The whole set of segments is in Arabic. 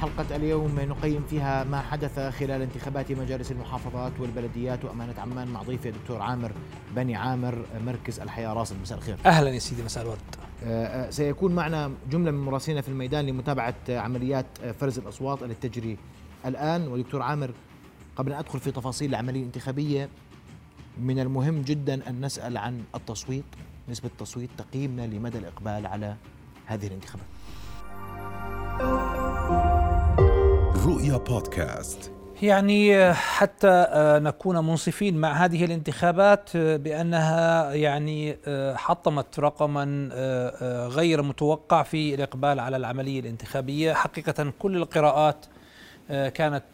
حلقة اليوم نقيم فيها ما حدث خلال انتخابات مجالس المحافظات والبلديات وأمانة عمان مع ضيفي الدكتور عامر بني عامر مركز الحياة. راس مساء الخير. أهلا يا سيدي مساء الورد. آه، آه، سيكون معنا جملة من مراسلين في الميدان لمتابعة عمليات فرز الأصوات التي تجري الآن. ودكتور عامر قبل أن أدخل في تفاصيل العملية الانتخابية من المهم جدا أن نسأل عن التصويت نسبة التصويت تقييمنا لمدى الإقبال على هذه الانتخابات. رؤيا بودكاست. يعني حتى آه، نكون منصفين مع هذه الانتخابات آه، بأنها يعني آه، حطمت رقما غير متوقع في الإقبال على العملية الانتخابية، حقيقه كل القراءات كانت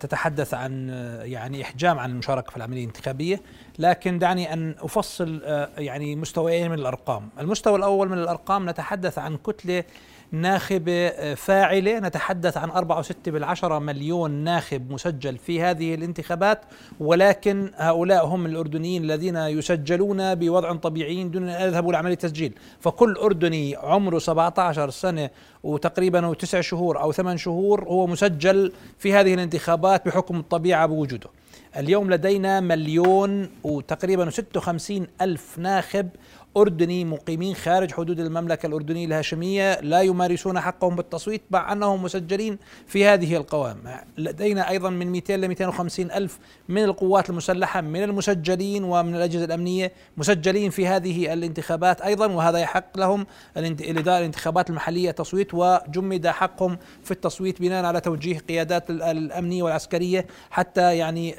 تتحدث عن يعني إحجام عن المشاركة في العملية الانتخابية، لكن دعني أن أفصل يعني مستويين من الأرقام، المستوى الأول من الأرقام نتحدث عن كتلة ناخبة آه، فاعلة. نتحدث عن 4.6 بالعشرة مليون ناخب مسجل في هذه الانتخابات. ولكن هؤلاء هم الأردنيين الذين يسجلون بوضع طبيعي دون أن يذهبوا لعملية تسجيل. فكل أردني عمره 17 سنة وتقريبا تسع شهور أو ثمان شهور هو مسجل في هذه الانتخابات بحكم الطبيعة بوجوده. اليوم لدينا مليون وتقريبا 56 ألف ناخب أردني مقيمين خارج حدود المملكة الأردنية الهاشمية لا يمارسون حقهم بالتصويت مع أنهم مسجلين في هذه القوائم لدينا أيضا من 200 ل 250 ألف من القوات المسلحة من المسجلين ومن الأجهزة الأمنية مسجلين في هذه الانتخابات أيضا وهذا يحق لهم الإدارة الانتخابات المحلية تصويت وجمد حقهم في التصويت بناء على توجيه قيادات الأمنية والعسكرية حتى يعني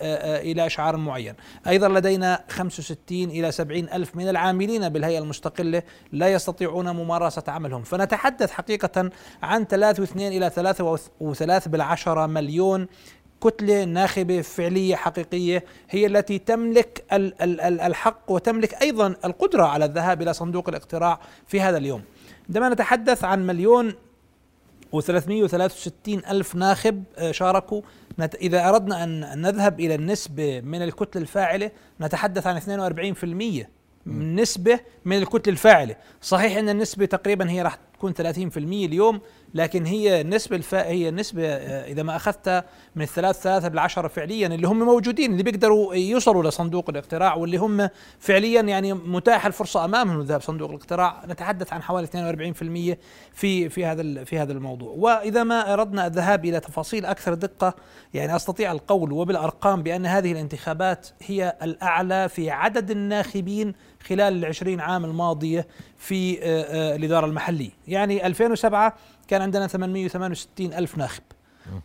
إلى إشعار معين. أيضا لدينا 65 إلى 70 ألف من العاملين الهيئة المستقلة لا يستطيعون ممارسة عملهم. فنتحدث حقيقة عن 3.2 إلى 3.3 بالعشرة مليون كتلة ناخبة فعلية حقيقية هي التي تملك الحق وتملك أيضا القدرة على الذهاب إلى صندوق الاقتراع في هذا اليوم. عندما نتحدث عن مليون و363 ألف ناخب آه، شاركوا إذا أردنا أن نذهب إلى النسبة من الكتلة الفاعلة نتحدث عن 42% نسبة من الكتلة الفاعلة. صحيح أن النسبة تقريبا هي راح تكون 30% اليوم لكن هي النسبة الفا هي النسبة آه، إذا ما أخذتها من الثلاث ثلاثة بالعشرة فعليا اللي هم موجودين اللي بيقدروا يوصلوا لصندوق الاقتراع واللي هم فعليا يعني متاح الفرصة أمامهم الذهاب صندوق الاقتراع. نتحدث عن حوالي 42% في في هذا في هذا الموضوع. وإذا ما أردنا الذهاب إلى تفاصيل أكثر دقة يعني أستطيع القول وبالأرقام بأن هذه الانتخابات هي الأعلى في عدد الناخبين خلال العشرين عام الماضية في آه، آه، الإدارة المحلية. يعني 2007 كان عندنا 868 ألف ناخب.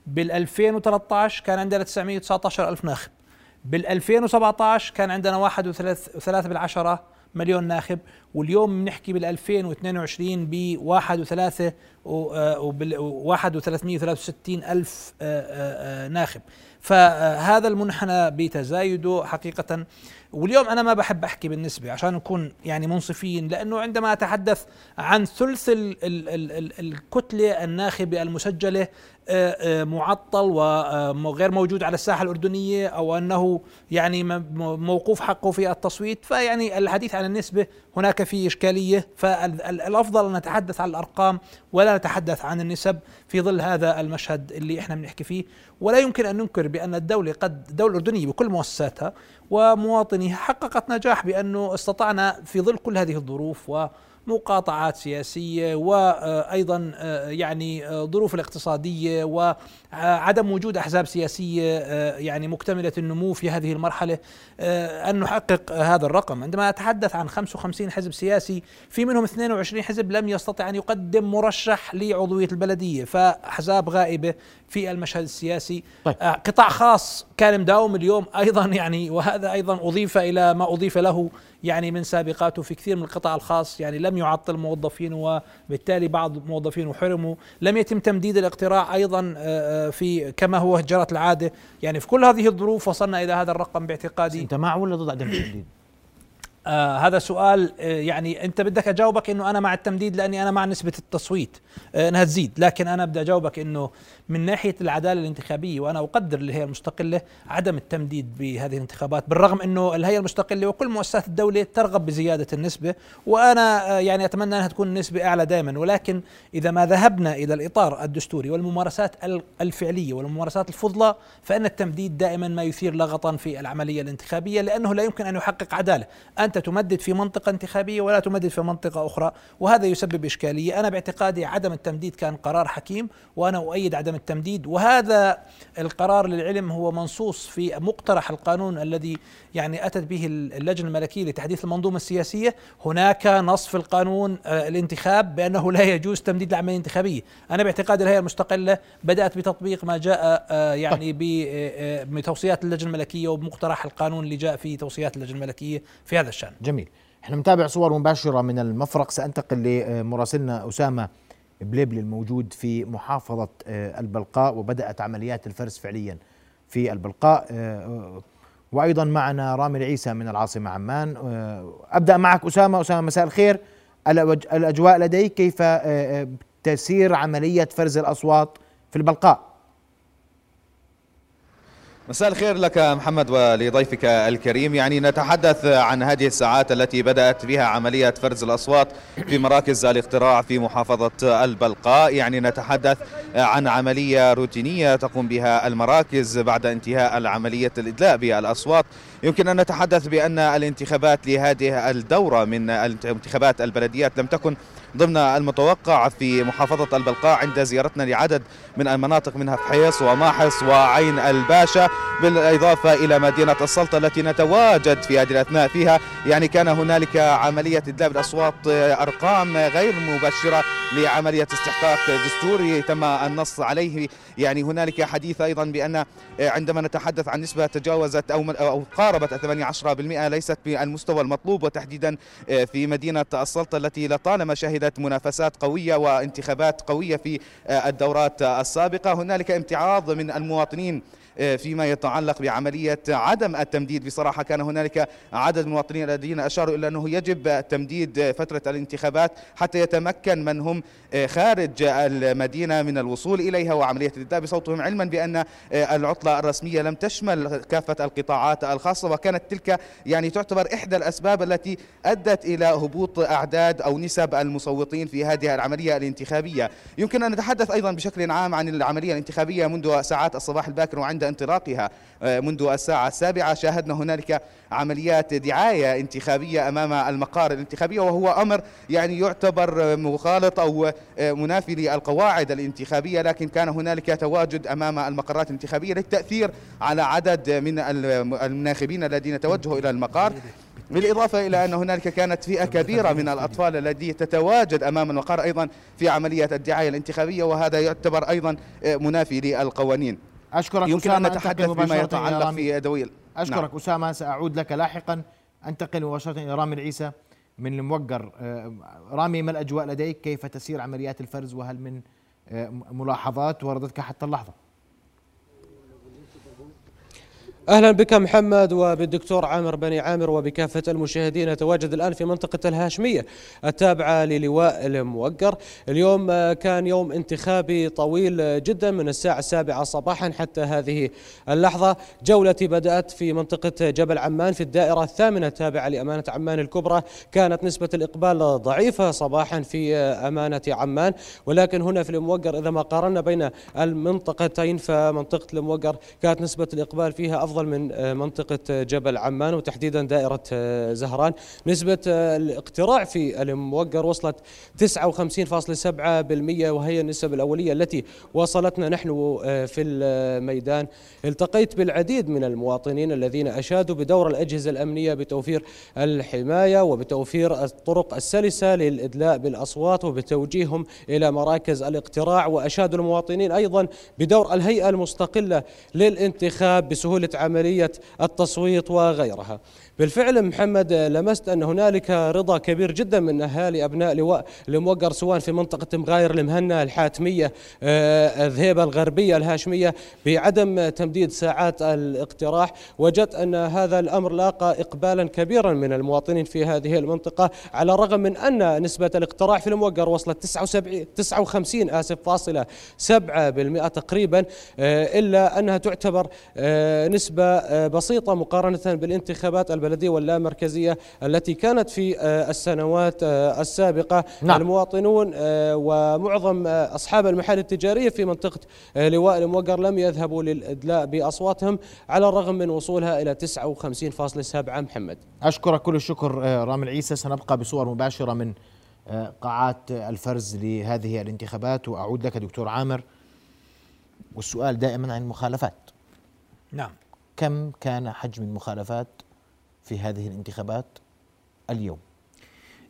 بال 2013 كان عندنا 919 ألف ناخب. بال 2017 كان عندنا واحد وثلاثة بالعشرة مليون ناخب. واليوم بنحكي بال 2022 ب واحد وثلاثة وواحد وثلاثمية وثلاثة وستين ألف آه، ناخب. فهذا المنحنى بتزايده حقيقة. واليوم أنا ما بحب أحكي بالنسبة عشان نكون يعني منصفين لأنه عندما أتحدث عن ثلث ال ال ال الكتلة الناخبة المسجلة معطل وغير موجود على الساحة الأردنية أو أنه يعني موقوف حقه في التصويت. فيعني الحديث عن النسبة هناك في إشكالية. فالافضل أن نتحدث عن الأرقام ولا نتحدث عن النسب في ظل هذا المشهد اللي إحنا بنحكي فيه. ولا يمكن أن ننكر بأن الدولة قد الدولة الأردنية بكل مؤسساتها ومواطنيها حققت نجاح بأنه استطعنا في ظل كل هذه الظروف و مقاطعات سياسية وأيضا آه، يعني آه، ظروف الاقتصادية وعدم وجود أحزاب سياسية آه، يعني مكتملة النمو في هذه المرحلة. أن نحقق هذا الرقم. عندما أتحدث عن 55 حزب سياسي في منهم 22 حزب لم يستطع أن يقدم مرشح لعضوية البلدية فأحزاب غائبة في المشهد السياسي. طيب. قطاع خاص كان مداوم اليوم أيضا يعني وهذا أيضا أضيف إلى ما أضيف له يعني من سابقاته في كثير من القطاع الخاص يعني لم يعطل موظفين وبالتالي بعض موظفين حرموا. لم يتم تمديد الاقتراع أيضا آه، آه، في كما هو جرت العادة. يعني في كل هذه الظروف وصلنا إلى هذا الرقم باعتقادي. أنت مع ولا ضد عدم التمديد؟ آه هذا سؤال آه يعني أنت بدك أجاوبك إنه أنا مع التمديد لأني أنا مع نسبة التصويت آه إنها تزيد. لكن أنا بدي أجاوبك إنه من ناحية العدالة الانتخابية وأنا أقدر الهيئة المستقلة عدم التمديد بهذه الانتخابات بالرغم إنه الهيئة المستقلة وكل مؤسسات الدولة ترغب بزيادة النسبة وأنا آه يعني أتمنى أنها تكون النسبة أعلى دائما ولكن إذا ما ذهبنا إلى الإطار الدستوري والممارسات الفعلية والممارسات الفضلى فإن التمديد دائما ما يثير لغطا في العملية الانتخابية لأنه لا يمكن أن يحقق عدالة. أنت تمدد في منطقة انتخابية ولا تمدد في منطقة أخرى وهذا يسبب إشكالية. أنا باعتقادي عدم التمديد كان قرار حكيم وأنا أؤيد عدم التمديد. وهذا القرار للعلم هو منصوص في مقترح القانون الذي يعني أتت به اللجنة الملكية لتحديث المنظومة السياسية. هناك نص في القانون آه، الانتخاب بأنه لا يجوز تمديد العملية الانتخابيه أنا باعتقاد الهيئة المستقلة بدأت بتطبيق ما جاء آه، يعني آه، بتوصيات اللجنة الملكية وبمقترح القانون اللي جاء في توصيات اللجنة الملكية في هذا الشأن. جميل. إحنا متابع صور مباشرة من المفرق. سأنتقل لمراسلنا أسامة بليبلي الموجود في محافظة آه، البلقاء وبدأت عمليات الفرز فعليا في البلقاء آه، وأيضا معنا رامي العيسى من العاصمة عمان آه، أبدأ معك أسامة. أسامة مساء الخير. الأجواء لديك كيف تسير عملية فرز الأصوات في البلقاء؟ مساء الخير لك محمد ولضيفك الكريم. يعني نتحدث عن هذه الساعات التي بدأت بها عملية فرز الأصوات في مراكز الاقتراع في محافظة البلقاء. يعني نتحدث عن عملية روتينية تقوم بها المراكز بعد انتهاء العملية الإدلاء بالأصوات. يمكن أن نتحدث بأن الانتخابات لهذه الدورة من انتخابات البلديات لم تكن ضمن المتوقع في محافظة البلقاء عند زيارتنا لعدد من المناطق منها فحيص وماحص وعين الباشا بالإضافة إلى مدينة السلطة التي نتواجد في هذه الأثناء فيها. يعني كان هنالك عملية إدلاب الأصوات أرقام غير مبشرة لعملية استحقاق دستوري تم النص عليه. يعني هنالك حديث أيضا بأن عندما نتحدث عن نسبة تجاوزت أو أو قاربت 18% ليست بالمستوى المطلوب وتحديدا في مدينة السلطة التي لطالما شهدت منافسات قوية وانتخابات قوية في الدورات السابقة. هنالك امتعاض من المواطنين آه، فيما يتعلق بعملية عدم التمديد. بصراحة كان هنالك عدد من المواطنين الذين أشاروا إلى أنه يجب تمديد فترة الانتخابات حتى يتمكن من هم آه، خارج المدينة من الوصول إليها وعملية الإدلاء بصوتهم علما بأن آه، العطلة الرسمية لم تشمل كافة القطاعات الخاصة وكانت تلك يعني تعتبر إحدى الأسباب التي أدت إلى هبوط أعداد أو نسب المصوتين في هذه العملية الانتخابية. يمكن أن نتحدث أيضا بشكل عام عن العملية الانتخابية منذ ساعات الصباح الباكر وعند انطلاقها. آه، منذ الساعة السابعة شاهدنا هنالك عمليات دعاية انتخابية أمام المقار الانتخابية وهو أمر يعني يعتبر مخالط أو آه، منافي للقواعد الانتخابية لكن كان هنالك تواجد أمام المقرات الانتخابية للتأثير على عدد من الناخبين الذين توجهوا إلى المقار بالإضافة إلى أن هنالك كانت فئة كبيرة من الأطفال الذي تتواجد أمام المقر أيضا في عملية الدعاية الانتخابية وهذا يعتبر أيضا آه، منافي للقوانين. أشكرك يمكن أن نتحدث بما يتعلق في أدوية أشكرك نعم. أسامة سأعود لك لاحقا. أنتقل مباشرة إلى رامي العيسى من الموقر. آه، رامي ما الأجواء لديك؟ كيف تسير عمليات الفرز؟ وهل من آه، ملاحظات؟ وردتك حتى اللحظة. أهلا بك محمد وبالدكتور عامر بني عامر وبكافة المشاهدين. نتواجد الآن في منطقة الهاشمية التابعة للواء الموقر. اليوم كان يوم انتخابي طويل جدا من الساعة السابعة صباحا حتى هذه اللحظة. جولتي بدأت في منطقة جبل عمان في الدائرة الثامنة التابعة لأمانة عمان الكبرى. كانت نسبة الإقبال ضعيفة صباحا في أمانة عمان. ولكن هنا في الموقر إذا ما قارنا بين المنطقتين فمنطقة الموقر كانت نسبة الإقبال فيها أفضل أفضل من آه، منطقة آه، جبل عمان وتحديدا دائرة آه، زهران. نسبة الاقتراع في الموقر وصلت 59.7% وهي النسب الأولية التي وصلتنا نحن في الميدان. التقيت بالعديد من المواطنين الذين أشادوا بدور الأجهزة الأمنية بتوفير الحماية وبتوفير الطرق السلسة للإدلاء بالأصوات وبتوجيههم إلى مراكز الاقتراع. وأشادوا المواطنين أيضا بدور الهيئة المستقلة للانتخاب بسهولة عملية التصويت وغيرها. بالفعل محمد لمست أن هنالك رضا كبير جدا من أهالي أبناء لواء الموقر سواء في منطقة مغاير المهنا الحاتمية آه، الذهيبة الغربية الهاشمية بعدم تمديد ساعات الاقتراح. وجدت أن هذا الأمر لاقى إقبالا كبيرا من المواطنين في هذه المنطقة على الرغم من أن نسبة الاقتراح في الموقر وصلت 79 59 آسف فاصلة 7% تقريبا آه، إلا أنها تعتبر آه، نسبة بسيطة مقارنة بالانتخابات واللامركزية التي كانت في آه، السنوات آه، السابقة. نعم. المواطنون آه، ومعظم أصحاب المحال التجارية في منطقة لواء الموقر لم يذهبوا للإدلاء بأصواتهم على الرغم من وصولها إلى 59.7 محمد. أشكرك كل الشكر رامي العيسى. سنبقى بصور مباشرة من قاعات الفرز لهذه الانتخابات. وأعود لك دكتور عامر. والسؤال دائما عن المخالفات. نعم. كم كان حجم المخالفات؟ في هذه الانتخابات اليوم؟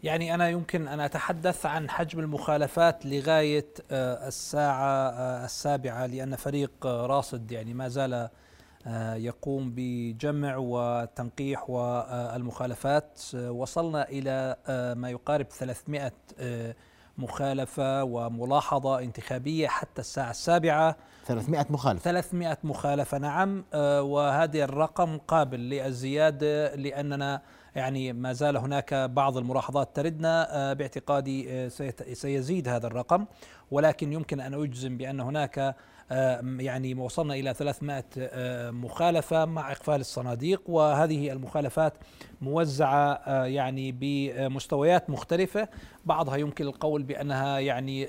يعني أنا يمكن أن أتحدث عن حجم المخالفات لغاية آه، الساعة آه، السابعة لأن فريق آه، راصد يعني ما زال يقوم بجمع وتنقيح والمخالفات وصلنا إلى ما يقارب 300 مخالفة وملاحظة انتخابية حتى الساعة السابعة. 300 مخالفة. 300 مخالفة نعم. آه، وهذا الرقم قابل للزيادة لأننا يعني ما زال هناك بعض الملاحظات تردنا. آه، باعتقادي آه، سيزيد هذا الرقم. ولكن يمكن أن أجزم بأن هناك يعني وصلنا إلى 300 مخالفة مع إقفال الصناديق وهذه المخالفات موزعة يعني بمستويات مختلفة. بعضها يمكن القول بأنها يعني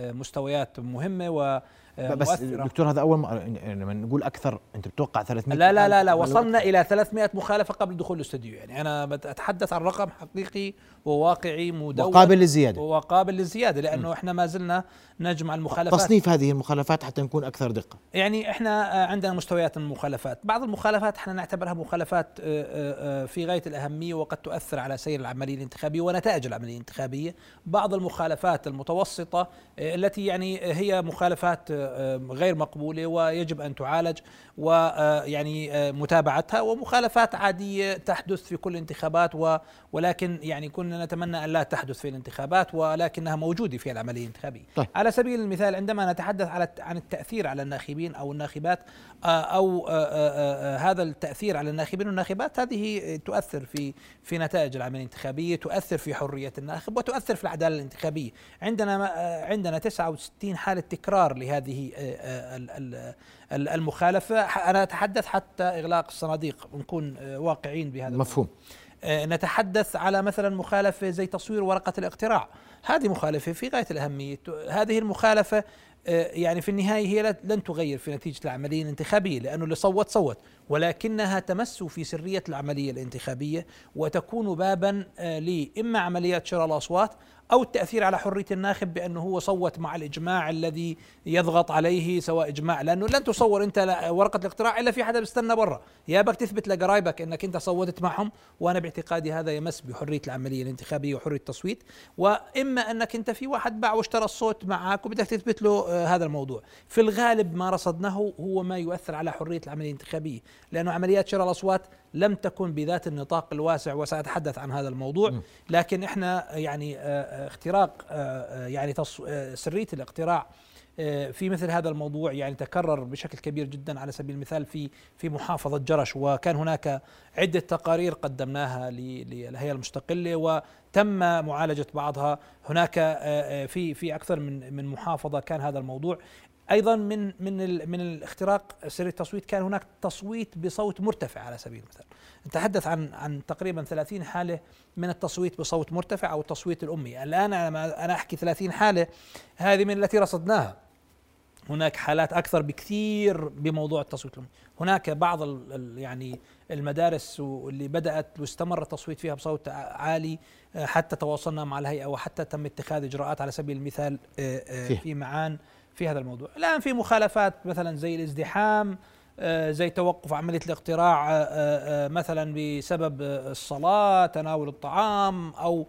مستويات مهمة و بس مؤثرة. دكتور هذا أول لما نقول أكثر أنت بتوقع 300 لا لا لا لا وصلنا إلى 300 مخالفة قبل دخول الاستوديو يعني أنا أتحدث عن رقم حقيقي وواقعي مدون. وقابل للزيادة. وقابل للزيادة لأنه م. إحنا ما زلنا نجمع المخالفات. تصنيف هذه المخالفات حتى نكون أكثر دقة. يعني إحنا عندنا مستويات المخالفات. بعض المخالفات إحنا نعتبرها مخالفات آه، آه، آه، في غاية الأهمية وقد تؤثر على سير العملية الانتخابية ونتائج العملية الانتخابية. بعض المخالفات المتوسطة التي يعني هي مخالفات غير مقبولة ويجب أن تعالج ويعني متابعتها ومخالفات عادية تحدث في كل الانتخابات ولكن يعني كنا نتمنى أن لا تحدث في الانتخابات ولكنها موجودة في العملية الانتخابيه طيب. على سبيل المثال عندما نتحدث على عن التأثير على الناخبين أو الناخبات آه، أو آه، آه، هذا التأثير على الناخبين والناخبات هذه تؤثر في في نتائج العملية الانتخابيه تؤثر في حرية الناخب وتؤثر في العداله الانتخابية. عندنا عندنا 69 حالة تكرار لهذه المخالفة. أنا أتحدث حتى إغلاق الصناديق نكون واقعين بهذا مفهوم. نتحدث على مثلا مخالفة زي تصوير ورقة الاقتراع. هذه مخالفة في غاية الأهمية. هذه المخالفة آه، يعني في النهاية هي لن تغير في نتيجة العملية الانتخابية لأنه اللي صوت صوت ولكنها تمس في سرية العملية الانتخابية وتكون بابا آه، لاما عمليات شراء الأصوات أو التأثير على حرية الناخب بأنه هو صوت مع الإجماع الذي يضغط عليه سواء إجماع لأنه لن تصور أنت ورقة الاقتراع إلا في حدا بيستنى برا. يا بك تثبت لقرايبك أنك أنت صوتت معهم وأنا باعتقادي هذا يمس بحرية العملية الانتخابية وحرية التصويت. وإما أنك أنت في واحد باع واشترى الصوت معك وبدك تثبت له آه، هذا الموضوع. في الغالب ما رصدناه هو ما يؤثر على حرية العملية الانتخابية لأنه عمليات شراء الأصوات لم تكن بذات النطاق الواسع وسأتحدث عن هذا الموضوع لكن إحنا يعني آه، آه، اختراق آه، يعني سرية الاقتراع في مثل هذا الموضوع يعني تكرر بشكل كبير جدا على سبيل المثال في في محافظة جرش وكان هناك عدة تقارير قدمناها للهيئة المستقلة وتم معالجة بعضها. هناك في في أكثر من من محافظة كان هذا الموضوع. أيضا من من من الاختراق سر التصويت كان هناك تصويت بصوت مرتفع على سبيل المثال. نتحدث عن عن تقريبا 30 حالة من التصويت بصوت مرتفع أو التصويت الأمي. الآن أنا أحكي 30 حالة هذه من التي رصدناها. هناك حالات أكثر بكثير بموضوع التصويت الأمي. هناك بعض يعني المدارس اللي بدأت واستمر التصويت فيها بصوت عالي حتى تواصلنا مع الهيئة وحتى تم اتخاذ إجراءات على سبيل المثال آه، آه، في معان. في هذا الموضوع. الآن في مخالفات مثلا زي الازدحام آه، زي توقف عملية الاقتراع آه، آه، مثلا بسبب الصلاة تناول الطعام أو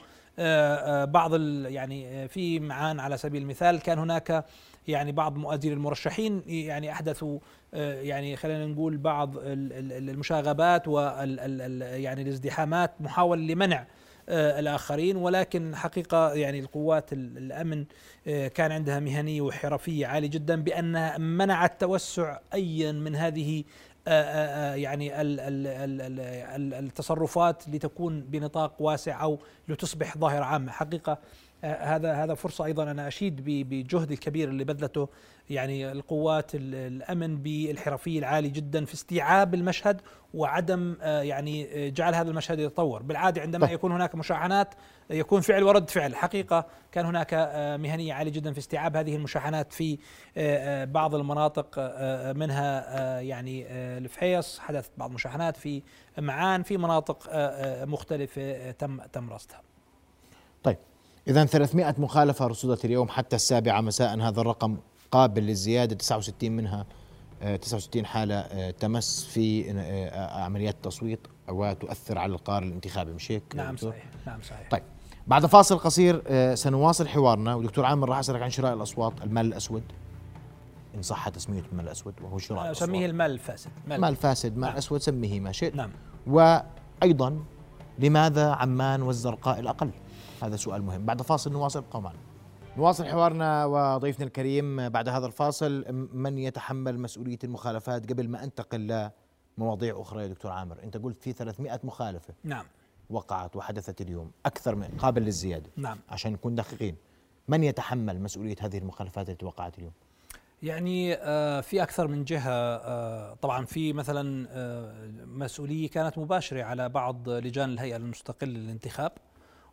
بعض يعني في معان على سبيل المثال كان هناك يعني بعض مؤازري المرشحين يعني أحدثوا يعني خلينا نقول بعض المشاغبات وال يعني الازدحامات محاولة لمنع الآخرين ولكن حقيقة يعني القوات الأمن كان عندها مهنية وحرفية عالية جدا بأنها منعت توسع أي من هذه يعني التصرفات لتكون بنطاق واسع أو لتصبح ظاهرة عامة. حقيقة هذا هذا فرصة أيضا أنا أشيد بجهد الكبير اللي بذلته يعني القوات الأمن بالحرفيه العاليه جدا في استيعاب المشهد وعدم آه، يعني آه، جعل هذا المشهد يتطور. بالعادة عندما طيب. يكون هناك مشاحنات يكون فعل ورد فعل. حقيقة كان هناك آه، مهنية عالية جدا في استيعاب هذه المشاحنات في بعض المناطق منها يعني الفحيص. حدثت بعض المشاحنات في معان في مناطق مختلفة تم تم رصدها. إذا 300 مخالفة رصدت اليوم حتى السابعة مساء. هذا الرقم قابل للزيادة 69 منها 69 آه، حالة آه، تمس في آه، عمليات التصويت وتؤثر على القرار الانتخابي. مش هيك؟ نعم صحيح. نعم صحيح. طيب بعد فاصل قصير سنواصل حوارنا. ودكتور عامر راح أسألك عن شراء الأصوات. المال الأسود. إن صح تسميته المال الأسود وهو شراء أسميه المال الفاسد. مال, مال فاسد مال نعم. أسود سميه ما شئت نعم. وأيضا لماذا عمان والزرقاء الأقل؟ هذا سؤال مهم. بعد فاصل نواصل معنا نواصل حوارنا وضيفنا الكريم بعد هذا الفاصل. من يتحمل مسؤولية المخالفات قبل ما أنتقل لمواضيع أخرى يا دكتور عامر؟ أنت قلت في 300 مخالفة نعم. وقعت وحدثت اليوم أكثر من قابل للزيادة. نعم. عشان نكون دقيقين. من يتحمل مسؤولية هذه المخالفات التي وقعت اليوم؟ يعني آه، في أكثر من جهة آه، طبعا في مثلا آه، مسؤولية كانت مباشرة على بعض لجان الهيئة المستقلة للانتخاب.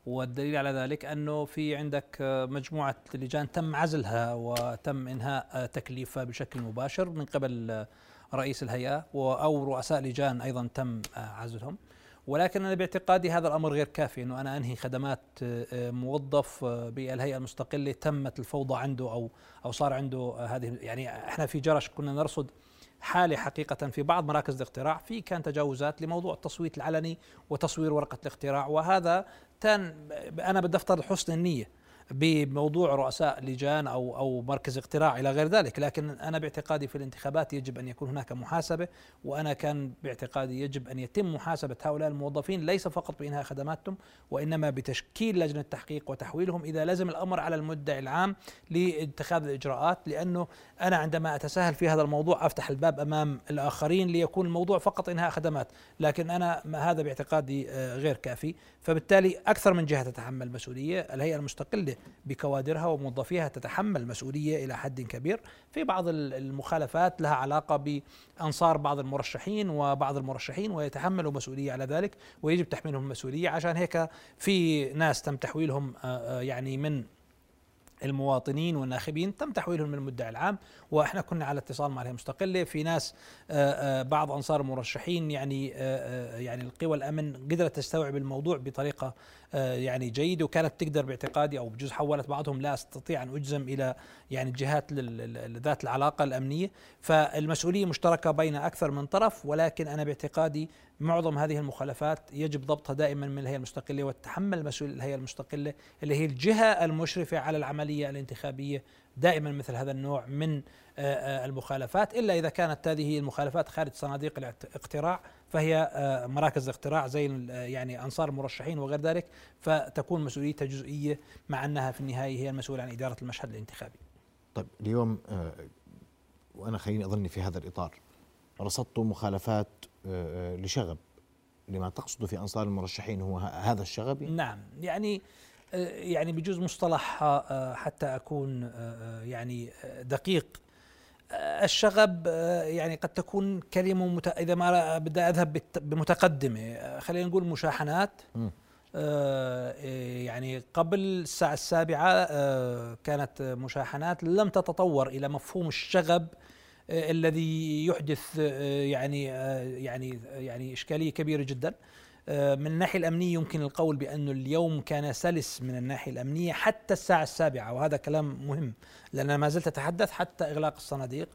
والدليل على ذلك أنه في عندك مجموعة لجان تم عزلها وتم إنهاء تكليفها بشكل مباشر من قبل رئيس الهيئة أو رؤساء لجان أيضا تم عزلهم. ولكن أنا باعتقادي هذا الأمر غير كافي إنه أنا أنهي خدمات موظف بالهيئة المستقلة تمت الفوضى عنده أو أو صار عنده هذه يعني إحنا في جرش كنا نرصد حالة حقيقة في بعض مراكز الاقتراع. في كان تجاوزات لموضوع التصويت العلني وتصوير ورقة الاقتراع وهذا كان أنا بدي أفترض حسن النية. بموضوع رؤساء لجان أو أو مركز اقتراع إلى غير ذلك، لكن أنا باعتقادي في الانتخابات يجب أن يكون هناك محاسبة وأنا كان باعتقادي يجب أن يتم محاسبة هؤلاء الموظفين ليس فقط بإنهاء خدماتهم وإنما بتشكيل لجنة تحقيق وتحويلهم. إذا لزم الأمر على المدعي العام لاتخاذ الإجراءات لأنه أنا عندما أتساهل في هذا الموضوع أفتح الباب أمام الآخرين ليكون الموضوع فقط إنهاء خدمات، لكن أنا هذا باعتقادي آه، غير كافي، فبالتالي أكثر من جهة تتحمل مسؤولية، الهيئة المستقلة بكوادرها وموظفيها تتحمل مسؤولية إلى حد كبير. في بعض المخالفات لها علاقة بأنصار بعض المرشحين وبعض المرشحين ويتحملوا مسؤولية على ذلك ويجب تحميلهم المسؤولية عشان هيك في ناس تم تحويلهم آه، آه، يعني من المواطنين والناخبين تم تحويلهم من المدعي العام وإحنا كنا على اتصال مع الهيئة المستقلة. في ناس آه، بعض أنصار المرشحين يعني يعني القوى الأمن قدرت تستوعب الموضوع بطريقة آه، يعني جيد وكانت تقدر باعتقادي أو بجزء حولت بعضهم لا أستطيع أن أجزم إلى يعني الجهات ذات العلاقة الأمنية. فالمسؤولية مشتركة بين أكثر من طرف ولكن أنا باعتقادي معظم هذه المخالفات يجب ضبطها دائما من الهيئة المستقلة وتتحمل مسؤول الهيئة المستقلة اللي هي الجهة المشرفة على العملية الانتخابية دائما مثل هذا النوع من آه، آه، المخالفات إلا إذا كانت هذه المخالفات خارج صناديق الاقتراع فهي آه، مراكز اقتراع زي يعني أنصار المرشحين وغير ذلك فتكون مسؤوليتها جزئية مع أنها في النهاية هي المسؤولة عن إدارة المشهد الانتخابي. طيب اليوم وأنا خليني أظني في هذا الإطار رصدت مخالفات لشغب. لما تقصده في أنصار المرشحين هو هذا الشغب نعم. يعني يعني بجوز مصطلح حتى أكون يعني دقيق الشغب يعني قد تكون كلمة مت... إذا ما بدي أذهب بمتقدمة. خلينا نقول مشاحنات. يعني قبل الساعة السابعة كانت مشاحنات لم تتطور إلى مفهوم الشغب الذي يحدث يعني يعني يعني إشكالية كبيرة جدا. آه، من الناحية الأمنية يمكن القول بأن اليوم كان سلس من الناحية الأمنية حتى الساعة السابعة وهذا كلام مهم لأن ما زلت أتحدث حتى إغلاق الصناديق.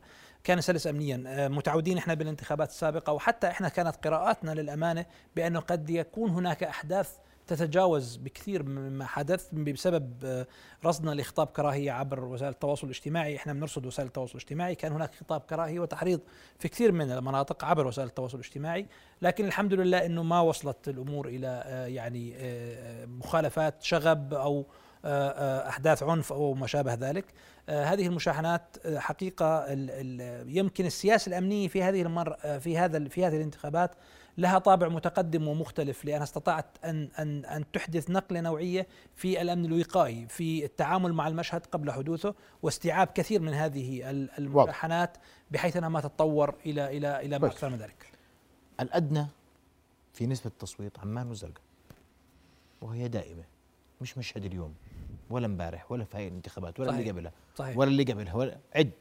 كان سلس امنيا. آه، متعودين إحنا بالانتخابات السابقة وحتى إحنا كانت قراءاتنا للأمانة بانه قد يكون هناك أحداث تتجاوز بكثير مما حدث بسبب آه، رصدنا لخطاب كراهية عبر وسائل التواصل الاجتماعي، إحنا بنرصد وسائل التواصل الاجتماعي، كان هناك خطاب كراهية وتحريض في كثير من المناطق عبر وسائل التواصل الاجتماعي، لكن الحمد لله إنه ما وصلت الأمور إلى آه، يعني آه، مخالفات شغب أو أحداث عنف أو ما شابه ذلك هذه المشاحنات حقيقة يمكن السياسة الأمنية في هذه المر في هذا في هذه الانتخابات لها طابع متقدم ومختلف لأنها استطاعت أن أن أن تحدث نقلة نوعية في الأمن الوقائي في التعامل مع المشهد قبل حدوثه واستيعاب كثير من هذه المشاحنات بحيث أنها ما تتطور إلى إلى إلى ما أكثر من ذلك. الأدنى في نسبة التصويت عمان والزرقاء وهي دائمة مش مشهد اليوم ولا امبارح ولا في هاي الانتخابات ولا صحيح. اللي قبلها صحيح. ولا اللي قبلها ولا عد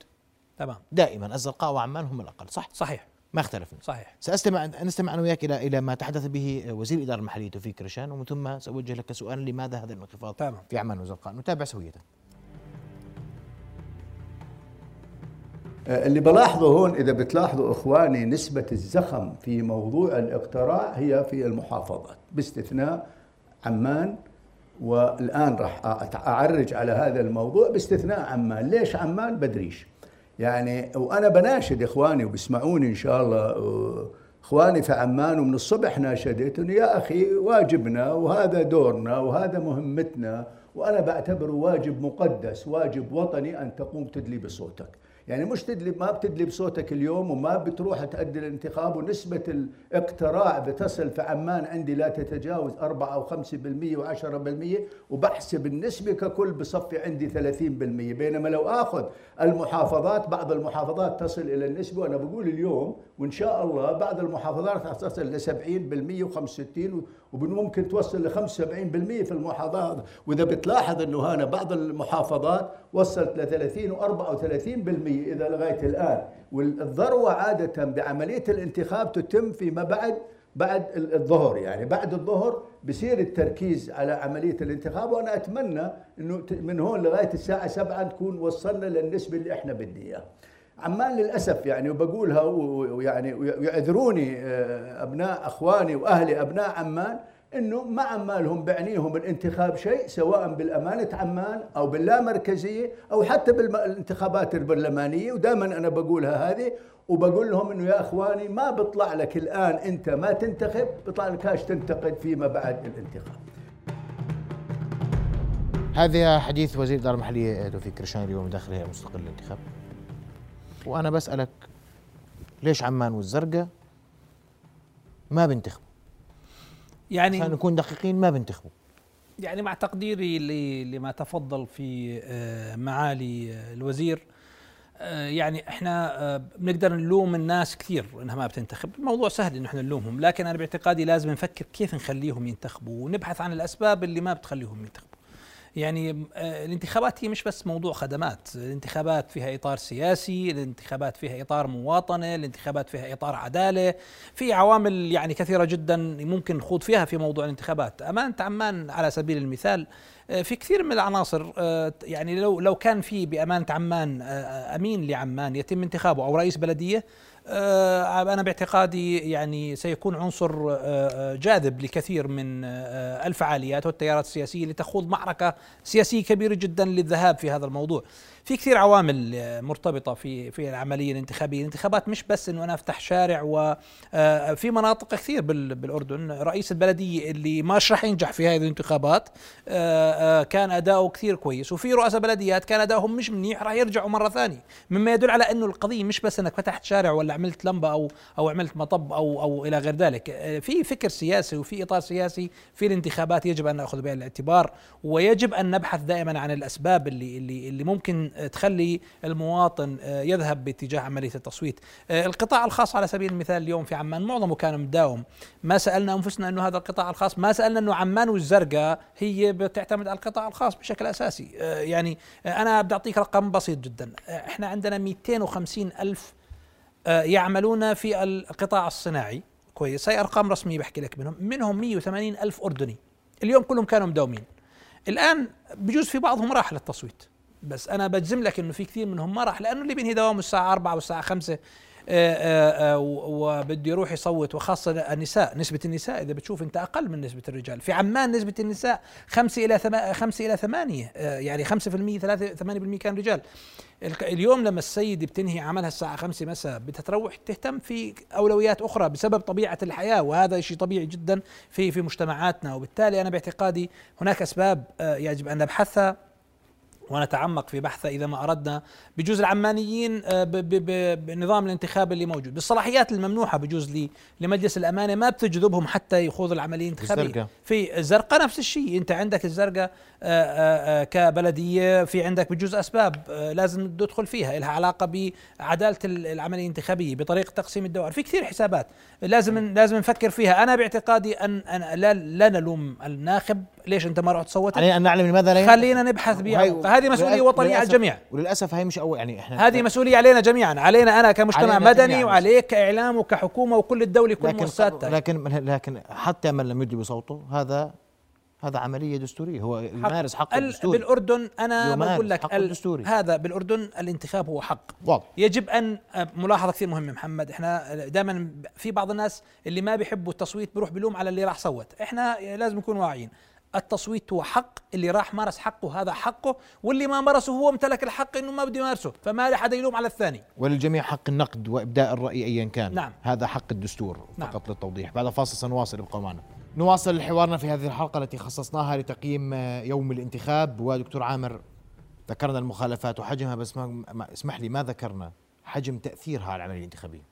تمام دائما الزرقاء وعمان هم الأقل صح؟ صحيح ما اختلفنا. صحيح. سأستمع نستمع أنا وياك إلى إلى ما تحدث به وزير الاداره المحلية توفيق كرشان ومن ثم سأوجه لك سؤالا لماذا هذا الانخفاض تمام. في عمان وزرقاء نتابع سوية. اللي بلاحظه هون إذا بتلاحظوا إخواني نسبة الزخم في موضوع الاقتراع هي في المحافظات باستثناء عمان والآن راح أعرج على هذا الموضوع باستثناء عمان. ليش عمان؟ بدريش. يعني وأنا بناشد إخواني وبيسمعوني إن شاء الله اخواني في عمان ومن الصبح ناشدت انه يا أخي واجبنا وهذا دورنا وهذا مهمتنا وأنا بعتبره واجب مقدس واجب وطني أن تقوم تدلي بصوتك. يعني مش تدلي ما بتدلي بصوتك اليوم وما بتروح تأدي الانتخاب ونسبة الاقتراع بتصل في عمان عندي لا تتجاوز 4 أو 5% و10% وبحسب النسبة ككل بصفي عندي 30% بينما لو آخذ المحافظات بعض المحافظات تصل إلى النسبة وأنا بقول اليوم وإن شاء الله بعض المحافظات تصل ل 70% و65 وممكن توصل ل 75% في المحافظات. وإذا بتلاحظ أنه هنا بعض المحافظات وصلت ل 30 و34% إذا لغاية الآن والذروة عادة بعملية الانتخاب تتم فيما بعد بعد الظهر يعني. بعد الظهر بصير التركيز على عملية الانتخاب وأنا أتمنى أنه من هون لغاية الساعة 7 نكون وصلنا للنسبة اللي إحنا بدنا إياها. عمان للأسف يعني وبقولها ويعني ويعذروني آه، أبناء أخواني وأهلي أبناء عمان إنه ما عمالهم بعنيهم الانتخاب شيء سواء بالأمانة عمان أو باللامركزية أو حتى بالانتخابات البرلمانية ودائما أنا بقولها هذه وبقول لهم إنه يا إخواني ما بيطلع لك الآن أنت ما تنتخب بيطلع لك هاش تنتقد فيما بعد الانتخاب. هذا حديث وزير الإدارة المحلية توفيق كرشان اليوم داخل هيئة مستقله للانتخاب. وأنا بسألك ليش عمان والزرقاء ما بينتخبوا؟ يعني عشان نكون دقيقين ما بنتخبوا يعني مع تقديري لما تفضل في آه، معالي الوزير آه، يعني إحنا آه، بنقدر نلوم الناس كثير إنها ما بتنتخب، الموضوع سهل انه إحنا نلومهم، لكن أنا باعتقادي لازم نفكر كيف نخليهم ينتخبوا ونبحث عن الأسباب اللي ما بتخليهم ينتخبوا. يعني آه، الانتخابات هي مش بس موضوع خدمات الانتخابات فيها إطار سياسي الانتخابات فيها إطار مواطنة الانتخابات فيها إطار عدالة في عوامل يعني كثيرة جدا ممكن نخوض فيها في موضوع الانتخابات. أمانة عمان على سبيل المثال آه، في كثير من العناصر آه، يعني لو لو كان في بامانه عمان أمين لعمان يتم انتخابه أو رئيس بلدية أنا باعتقادي يعني سيكون عنصر آه، آه، جاذب لكثير من الفعاليات والتيارات السياسية لتخوض معركة سياسية كبيرة جدا للذهاب في هذا الموضوع. في كثير عوامل مرتبطة في في العملية الانتخابية، الانتخابات مش بس إنه أنا أفتح شارع وفي مناطق كثير بالأردن. رئيس البلدية اللي مش راح ينجح في هذه الانتخابات كان أداؤه كثير كويس، وفي رؤساء بلديات كان ادائهم مش منيح راح يرجعوا مرة ثانية، مما يدل على إنه القضية مش بس إنك فتحت شارع ولا عملت لمبة أو أو عملت مطب أو أو إلى غير ذلك. آه، في فكر سياسي وفي إطار سياسي في الانتخابات يجب أن نأخذ بعين الاعتبار ويجب أن نبحث دائما عن الأسباب اللي اللي اللي ممكن تخلي المواطن آه، يذهب باتجاه عملية التصويت. آه، القطاع الخاص على سبيل المثال اليوم في عمان معظمه كان مداوم. ما سألنا أنفسنا أنه هذا القطاع الخاص ما سألنا أنه عمان والزرقاء هي بتعتمد على القطاع الخاص بشكل أساسي. يعني أنا بدي أعطيك رقم بسيط جدا. إحنا عندنا 250 ألف آه، يعملون في القطاع الصناعي. كويس. هي أرقام رسمية بحكي لك منهم. منهم 180 ألف أردني. اليوم كلهم كانوا مداومين. الآن بجوز في بعضهم راح للتصويت. بس أنا بجزم لك إنه في كثير منهم ما راح لأنه اللي بينهي دوامه الساعة 4 والساعة 5 وبده يروح يصوت وخاصة النساء نسبة النساء إذا بتشوف أنت أقل من نسبة الرجال. في عمان نسبة النساء خمسة إلى خمسة إلى ثمانية يعني خمسة في المية ثلاثة ثمانية بالمية كان رجال. اليوم لما السيدة بتنهي عملها الساعة خمسة مساء بتتروح تهتم في أولويات أخرى بسبب طبيعة الحياة وهذا شيء طبيعي جدا في في مجتمعاتنا. وبالتالي أنا باعتقادي هناك أسباب آه، يجب أن نبحثها. ونتعمق في بحثه إذا ما أردنا بجوز العمانيين آه، بنظام الانتخاب اللي موجود. بالصلاحيات الممنوحة بجوز لمجلس الأمانة ما بتجذبهم حتى يخوض العملية الانتخابيه في الزرقاء نفس الشيء. أنت عندك الزرقاء آه، آه، كبلدية في عندك بجوز أسباب لازم تدخل فيها لها علاقة بعدالة العملية الانتخابية بطريقة تقسيم الدوائر. في كثير حسابات لازم لازم نفكر فيها. أنا باعتقادي ان, أن لا, لا نلوم الناخب. ليش انت ما رحت صوت علينا أن نعلم لماذا لا خلينا نبحث بها هذه مسؤولية وطنية على الجميع. وللأسف هي مش اول يعني إحنا هذه مسؤولية علينا جميعا. علينا أنا كمجتمع مدني وعليك كإعلام وكحكومة وكل الدولة كل مؤسساتها لكن لكن حتى من لم يدلي بصوته هذا هذا عملية دستورية. هو يمارس حقه الدستوري. بالأردن أنا بقول لك الدستوري. هذا بالأردن الانتخاب هو حق. واضح. يجب ان ملاحظة كثير مهمة محمد. إحنا دائما في بعض الناس اللي ما بيحبوا التصويت بيروح بلوم على اللي راح صوت. إحنا لازم نكون واعيين. التصويت هو حق اللي راح مارس حقه هذا حقه واللي ما مارسه هو امتلك الحق إنه ما بده يمارسه فما حدا يلوم على الثاني. وللجميع حق النقد وإبداء الرأي ايا كان. نعم. هذا حق الدستور نعم. فقط للتوضيح. بعد فاصل سنواصل ابقوا معنا. نواصل حوارنا في هذه الحلقة التي خصصناها لتقييم يوم الانتخاب. ودكتور عامر ذكرنا المخالفات وحجمها بس ما اسمح لي ما ذكرنا حجم تأثيرها على العملية الانتخابيه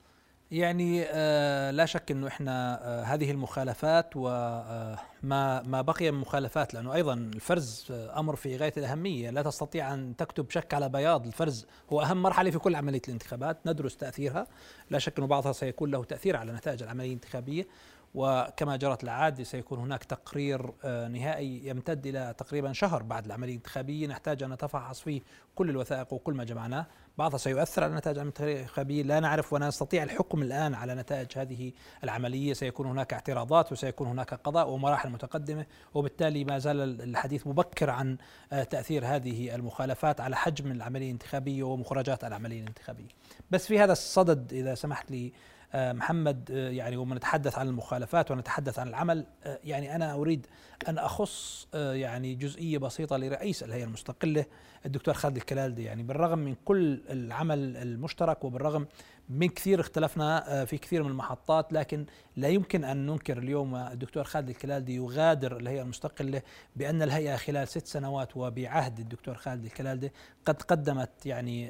يعني آه لا شك إنه إحنا آه هذه المخالفات وما آه ما بقي من مخالفات لأنه أيضا الفرز أمر في غاية الأهمية. لا تستطيع أن تكتب شك على بياض. الفرز هو أهم مرحلة في كل عملية الانتخابات. ندرس تأثيرها. لا شك إنه بعضها سيكون له تأثير على نتائج العملية الانتخابية. وكما جرت العادة سيكون هناك تقرير نهائي يمتد إلى تقريبا شهر بعد العملية الانتخابية. نحتاج أن نتفحص فيه كل الوثائق وكل ما جمعناه. بعضها سيؤثر على نتائج العملية الانتخابية لا نعرف ولا نستطيع الحكم الآن على نتائج هذه العملية. سيكون هناك اعتراضات وسيكون هناك قضاء ومراحل متقدمة وبالتالي ما زال الحديث مبكر عن آه، تأثير هذه المخالفات على حجم العملية الانتخابية ومخرجات العملية الانتخابية. بس في هذا الصدد إذا سمحت لي محمد آه، يعني ومنتحدث عن المخالفات ونتحدث عن العمل آه، يعني أنا أريد أن أخص يعني جزئية بسيطة لرئيس الهيئة المستقلة الدكتور خالد الكلالدي. يعني بالرغم من كل العمل المشترك وبالرغم من كثير اختلفنا في كثير من المحطات لكن لا يمكن أن ننكر اليوم الدكتور خالد الكلالدي يغادر الهيئة المستقلة بأن الهيئة خلال ست سنوات وبعهد الدكتور خالد الكلالدي قد قدمت يعني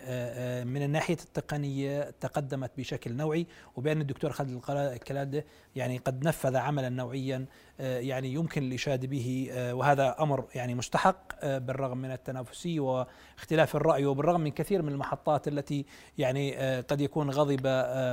من الناحية التقنية تقدمت بشكل نوعي وبأن الدكتور خالد الكلالدي يعني قد نفذ عملا نوعيا آه، يعني يمكن الإشادة به آه، وهذا أمر يعني مستحق آه، بالرغم من التنافسية واختلاف الرأي وبالرغم من كثير من المحطات التي يعني قد يكون غضب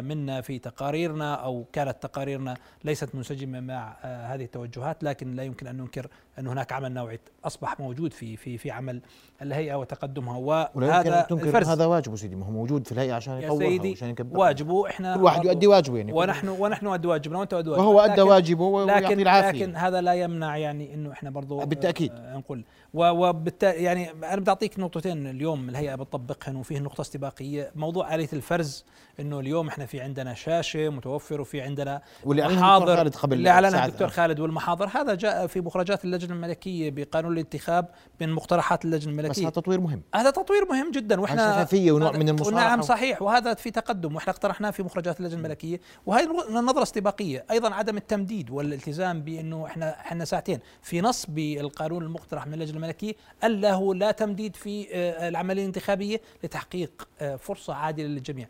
منا في تقاريرنا أو كانت تقاريرنا ليست منسجمة مع هذه التوجهات لكن لا يمكن أن ننكر أن هناك عمل نوعي أصبح موجود في في في عمل الهيئة وتقدمها. وهذا تنكر هذا واجبه سيدي ما هو موجود في الهيئة عشان يطورها وعشان يكبرها واجبه إحنا كل واحد يؤدي واجبه يعني. ونحن ونحن نؤدي واجبنا وأنت تؤدي واجبك. وهو ادى واجبه ويعطي العافية. لكن هذا لا يمنع يعني إنه إحنا برضه بالتأكيد. آه نقول. وبالتالي يعني أنا بدي أعطيك نقطتين اليوم الهيئة بتطبقهن وفيه نقطة استباقية. موضوع آلية الفرز إنه اليوم إحنا في عندنا شاشة متوفر وفي عندنا واللي محاضر. خالد قبل اللي أعلنها الدكتور خالد والمحاضر. هذا جاء في مخرجات اللجنة الملكية بقانون الانتخاب من مقترحات اللجنة الملكية. بس هذا تطوير مهم. هذا تطوير مهم جدا. وإحنا شفافيه ونوع من المصالحه نعم صحيح. وهذا في تقدم وإحنا اقترحناه في مخرجات اللجنة الملكية. وهي النظره استباقية. أيضا عدم التمديد والالتزام بإنه إحنا إحنا ساعتين. في نص بالقانون المقترح من اللجنة الملكية ألا لا تمديد في آه، العملية الانتخابية لتحقيق آه، فرصة عادلة للجميع.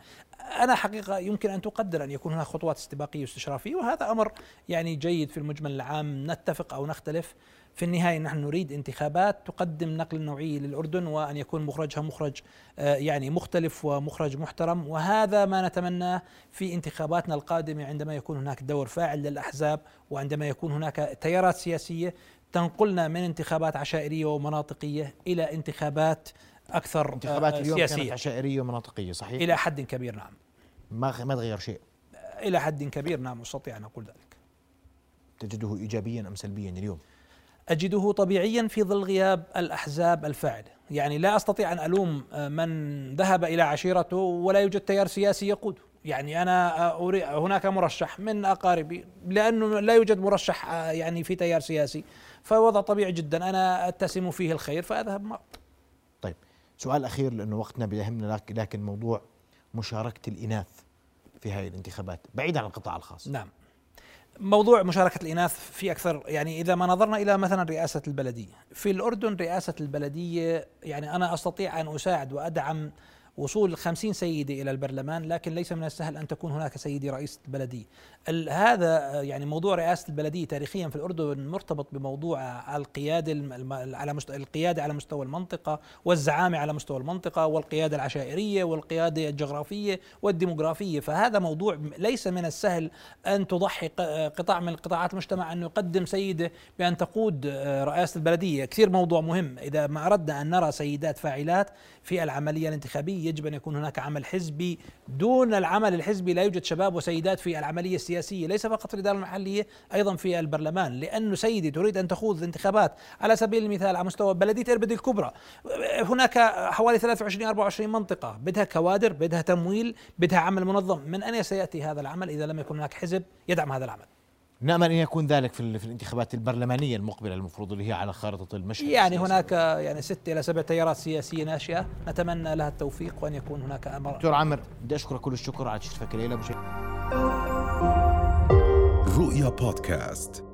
أنا حقيقة يمكن أن تقدر أن يكون هناك خطوات استباقية واستشرافية وهذا أمر يعني جيد في المجمل العام نتفق أو نختلف. في النهاية نحن نريد انتخابات تقدم نقل نوعي للأردن وأن يكون مخرجها مخرج آه، يعني مختلف ومخرج محترم. وهذا ما نتمناه في انتخاباتنا القادمة عندما يكون هناك دور فاعل للأحزاب وعندما يكون هناك تيارات سياسية تنقلنا من انتخابات عشائرية ومناطقية إلى انتخابات أكثر انتخابات آه، اليوم سياسية. كانت عشائرية ومناطقية صحيح؟ إلى حد كبير نعم. ما ما تغير شيء؟ إلى حد كبير نعم أستطيع أن أقول ذلك. تجده ايجابيا أم سلبيا اليوم؟ أجده طبيعيا في ظل غياب الأحزاب الفاعلة. يعني لا أستطيع أن ألوم آه، من ذهب إلى عشيرته ولا يوجد تيار سياسي يقوده. يعني أنا أريد هناك مرشح من أقاربي لأنه لا يوجد مرشح آه، يعني في تيار سياسي فوضع طبيعي جدا أنا أتسم فيه الخير فأذهب معه. طيب سؤال أخير لأنه وقتنا بيهمنا لكن موضوع مشاركة الإناث في هذه الانتخابات بعيدا عن القطاع الخاص. نعم. موضوع مشاركة الإناث في أكثر يعني إذا ما نظرنا إلى مثلا رئاسة البلدية في الأردن رئاسة البلدية يعني أنا أستطيع أن أساعد وأدعم وصول خمسين سيدة إلى البرلمان لكن ليس من السهل أن تكون هناك سيدة رئيسة البلدية هذا يعني موضوع رئاسة البلدية تاريخيا في الأردن مرتبط بموضوع القيادة على مستوى القيادة على مستوى المنطقة والزعامة على مستوى المنطقة والقيادة العشائرية والقيادة الجغرافية والديموغرافية. فهذا موضوع ليس من السهل أن تضحي قطاع من قطاعات المجتمع أن يقدم سيدة بأن تقود رئاسة البلدية. كثير موضوع مهم. إذا ما أردنا أن نرى سيدات فاعلات في العملية الانتخابية يجب أن يكون هناك عمل حزبي. دون العمل الحزبي لا يوجد شباب وسيدات في العملية السياسية ليس فقط في الإدارة المحلية أيضا في البرلمان. لأنه سيدي تريد أن تخوض انتخابات على سبيل المثال على مستوى بلدية إربد الكبرى. هناك حوالي 23 24 منطقة بدها كوادر بدها تمويل بدها عمل منظم. من أين سيأتي هذا العمل إذا لم يكن هناك حزب يدعم هذا العمل؟ نأمل أن يكون ذلك في, في الانتخابات البرلمانية المقبلة المفروض اللي هي على خارطة المشهد يعني السياسي. هناك يعني ست إلى سبع تيارات سياسية ناشئة نتمنى لها التوفيق وأن يكون هناك أمر. دكتور عامر بدي أشكرك كل الشكر على تشريفك الليلة رؤيا بودكاست.